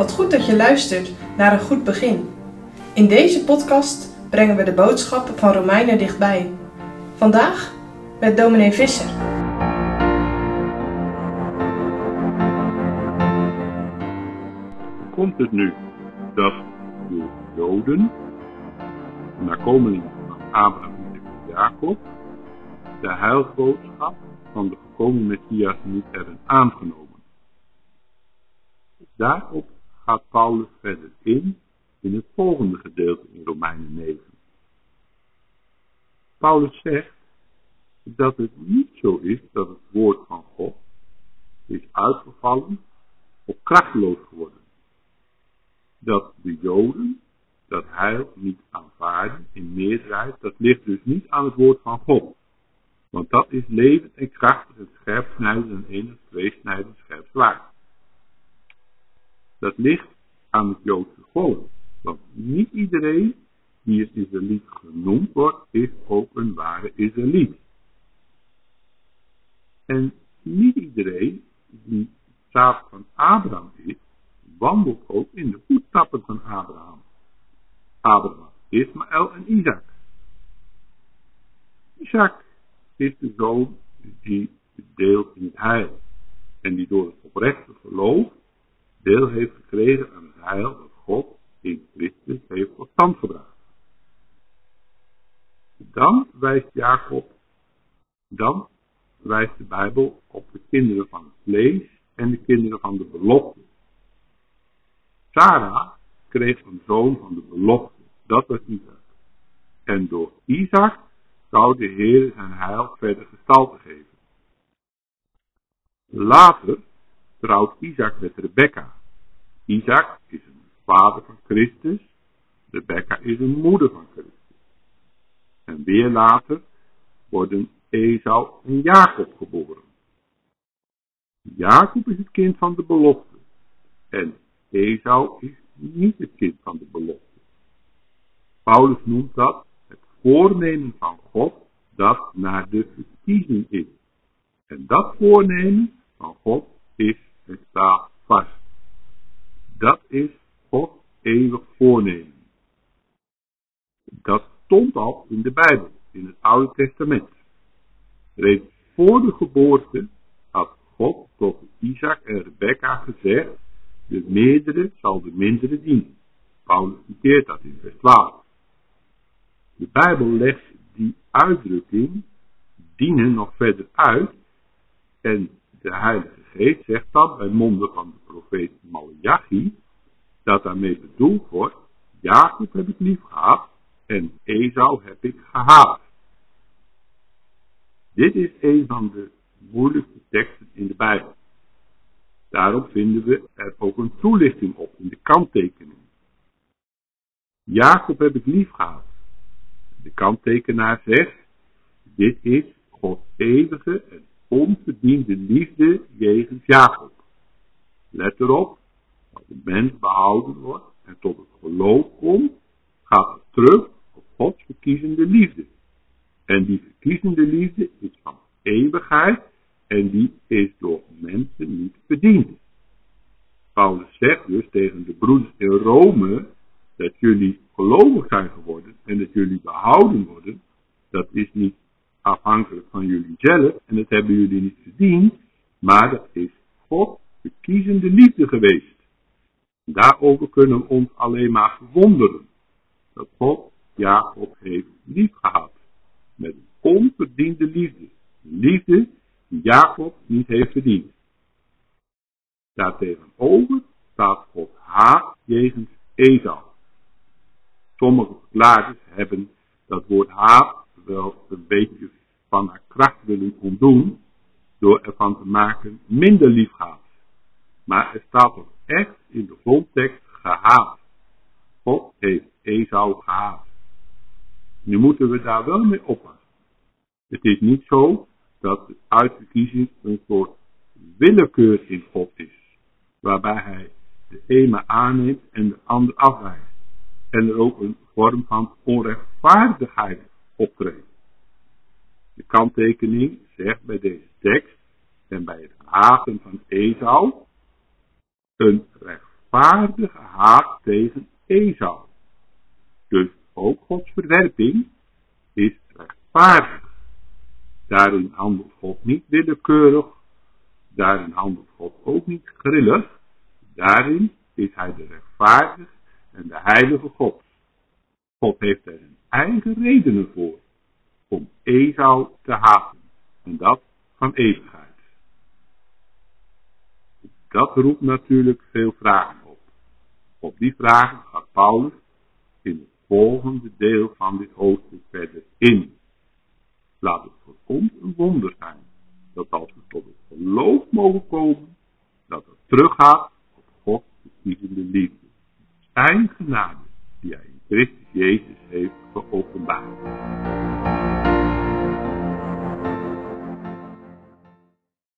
Wat goed dat je luistert naar een goed begin. In deze podcast brengen we de boodschap van Romeinen dichtbij. Vandaag met dominee Visser. komt het nu dat de Joden, de nakomelingen van Abraham en Jacob, de heilboodschap van de gekomen Messias niet hebben aangenomen. Daarop gaat Paulus verder in, in het volgende gedeelte in Romeinen 9. Paulus zegt dat het niet zo is dat het woord van God is uitgevallen of krachteloos geworden. Dat de Joden dat heil niet aanvaarden in meerderheid, dat ligt dus niet aan het woord van God. Want dat is levend en krachtig het scherpsnijdend en enig tweesnijdend scherp zwaard. Dat ligt aan het Joodse volk. Want niet iedereen die een Israëliet genoemd wordt, is ook een ware Israëliet. En niet iedereen die zaad van Abraham is, wandelt ook in de voetstappen van Abraham. Abraham, Ismaël en Isaac. Isaac is de zoon die deelt in het heil. En die door het oprechte geloof deel heeft gekregen aan het heil dat God in Christus heeft tot stand gebracht. Dan wijst Jacob, dan wijst de Bijbel op de kinderen van het vlees en de kinderen van de belofte. Sarah kreeg een zoon van de belofte, dat was Isaac. En door Isaac zou de Heer zijn heil verder gestalte geven. Later trouwt Isaac met Rebecca. Isaac is een vader van Christus, Rebecca is een moeder van Christus. En weer later worden Esau en Jacob geboren. Jacob is het kind van de belofte en Esau is niet het kind van de belofte. Paulus noemt dat het voornemen van God dat naar de verkiezing is. En dat voornemen van God is het staat vast. Dat is God eeuwig voornemen. Dat stond al in de Bijbel, in het Oude Testament. Reeds voor de geboorte had God tot Isaac en Rebecca gezegd, de meerdere zal de mindere dienen. Paulus citeert dat in vers 12. De Bijbel legt die uitdrukking dienen nog verder uit en de Heilige Geest zegt dan bij monden van de profeet Malachi dat daarmee bedoeld wordt, Jacob heb ik lief gehad en Esau heb ik gehaat. Dit is een van de moeilijkste teksten in de Bijbel. Daarom vinden we er ook een toelichting op in de kanttekening. Jacob heb ik lief gehad. De kanttekenaar zegt, dit is Gods eeuwige en onverdiende liefde jegens Jacob. Let erop, als de mens behouden wordt en tot het geloof komt, gaat het terug op Gods verkiezende liefde. En die verkiezende liefde is van eeuwigheid en die is door mensen niet verdiend. Paulus zegt dus tegen de broeders in Rome dat jullie gelovig zijn geworden en dat jullie behouden worden. Dat is niet afhankelijk van jullie zelf en dat hebben jullie niet verdiend, maar dat is God verkiezende liefde geweest. Daarover kunnen we ons alleen maar verwonderen dat God Jacob heeft liefgehad met een onverdiende liefde. Liefde die Jacob niet heeft verdiend. Daartegenover staat God haat jegens Esau. Sommige verklaarders hebben dat woord haat wel een beetje van haar kracht willen ontdoen door ervan te maken minder liefhaat. Maar er staat toch echt in de grondtekst gehaat. God heeft Esau gehaat. Nu moeten we daar wel mee oppassen. Het is niet zo dat de uitverkiezing een soort willekeur in God is, waarbij hij de ene aanneemt en de ander afwijst. En er ook een vorm van onrechtvaardigheid De kanttekening zegt bij deze tekst en bij het haten van Esau een rechtvaardige haat tegen Esau. Dus ook Gods verwerping is rechtvaardig. Daarin handelt God niet willekeurig, daarin handelt God ook niet grillig, daarin is hij de rechtvaardige en de heilige God. God heeft er zijn eigen redenen voor om Esau te haten, en dat van eeuwigheid. Dat roept natuurlijk veel vragen op. Op die vragen gaat Paulus in het volgende deel van dit hoofdstuk verder in. Laat het voor ons een wonder zijn dat als we tot het geloof mogen komen, dat het teruggaat op Gods verkiezende liefde. Zijn genade die hij Christus Jezus heeft geopenbaard.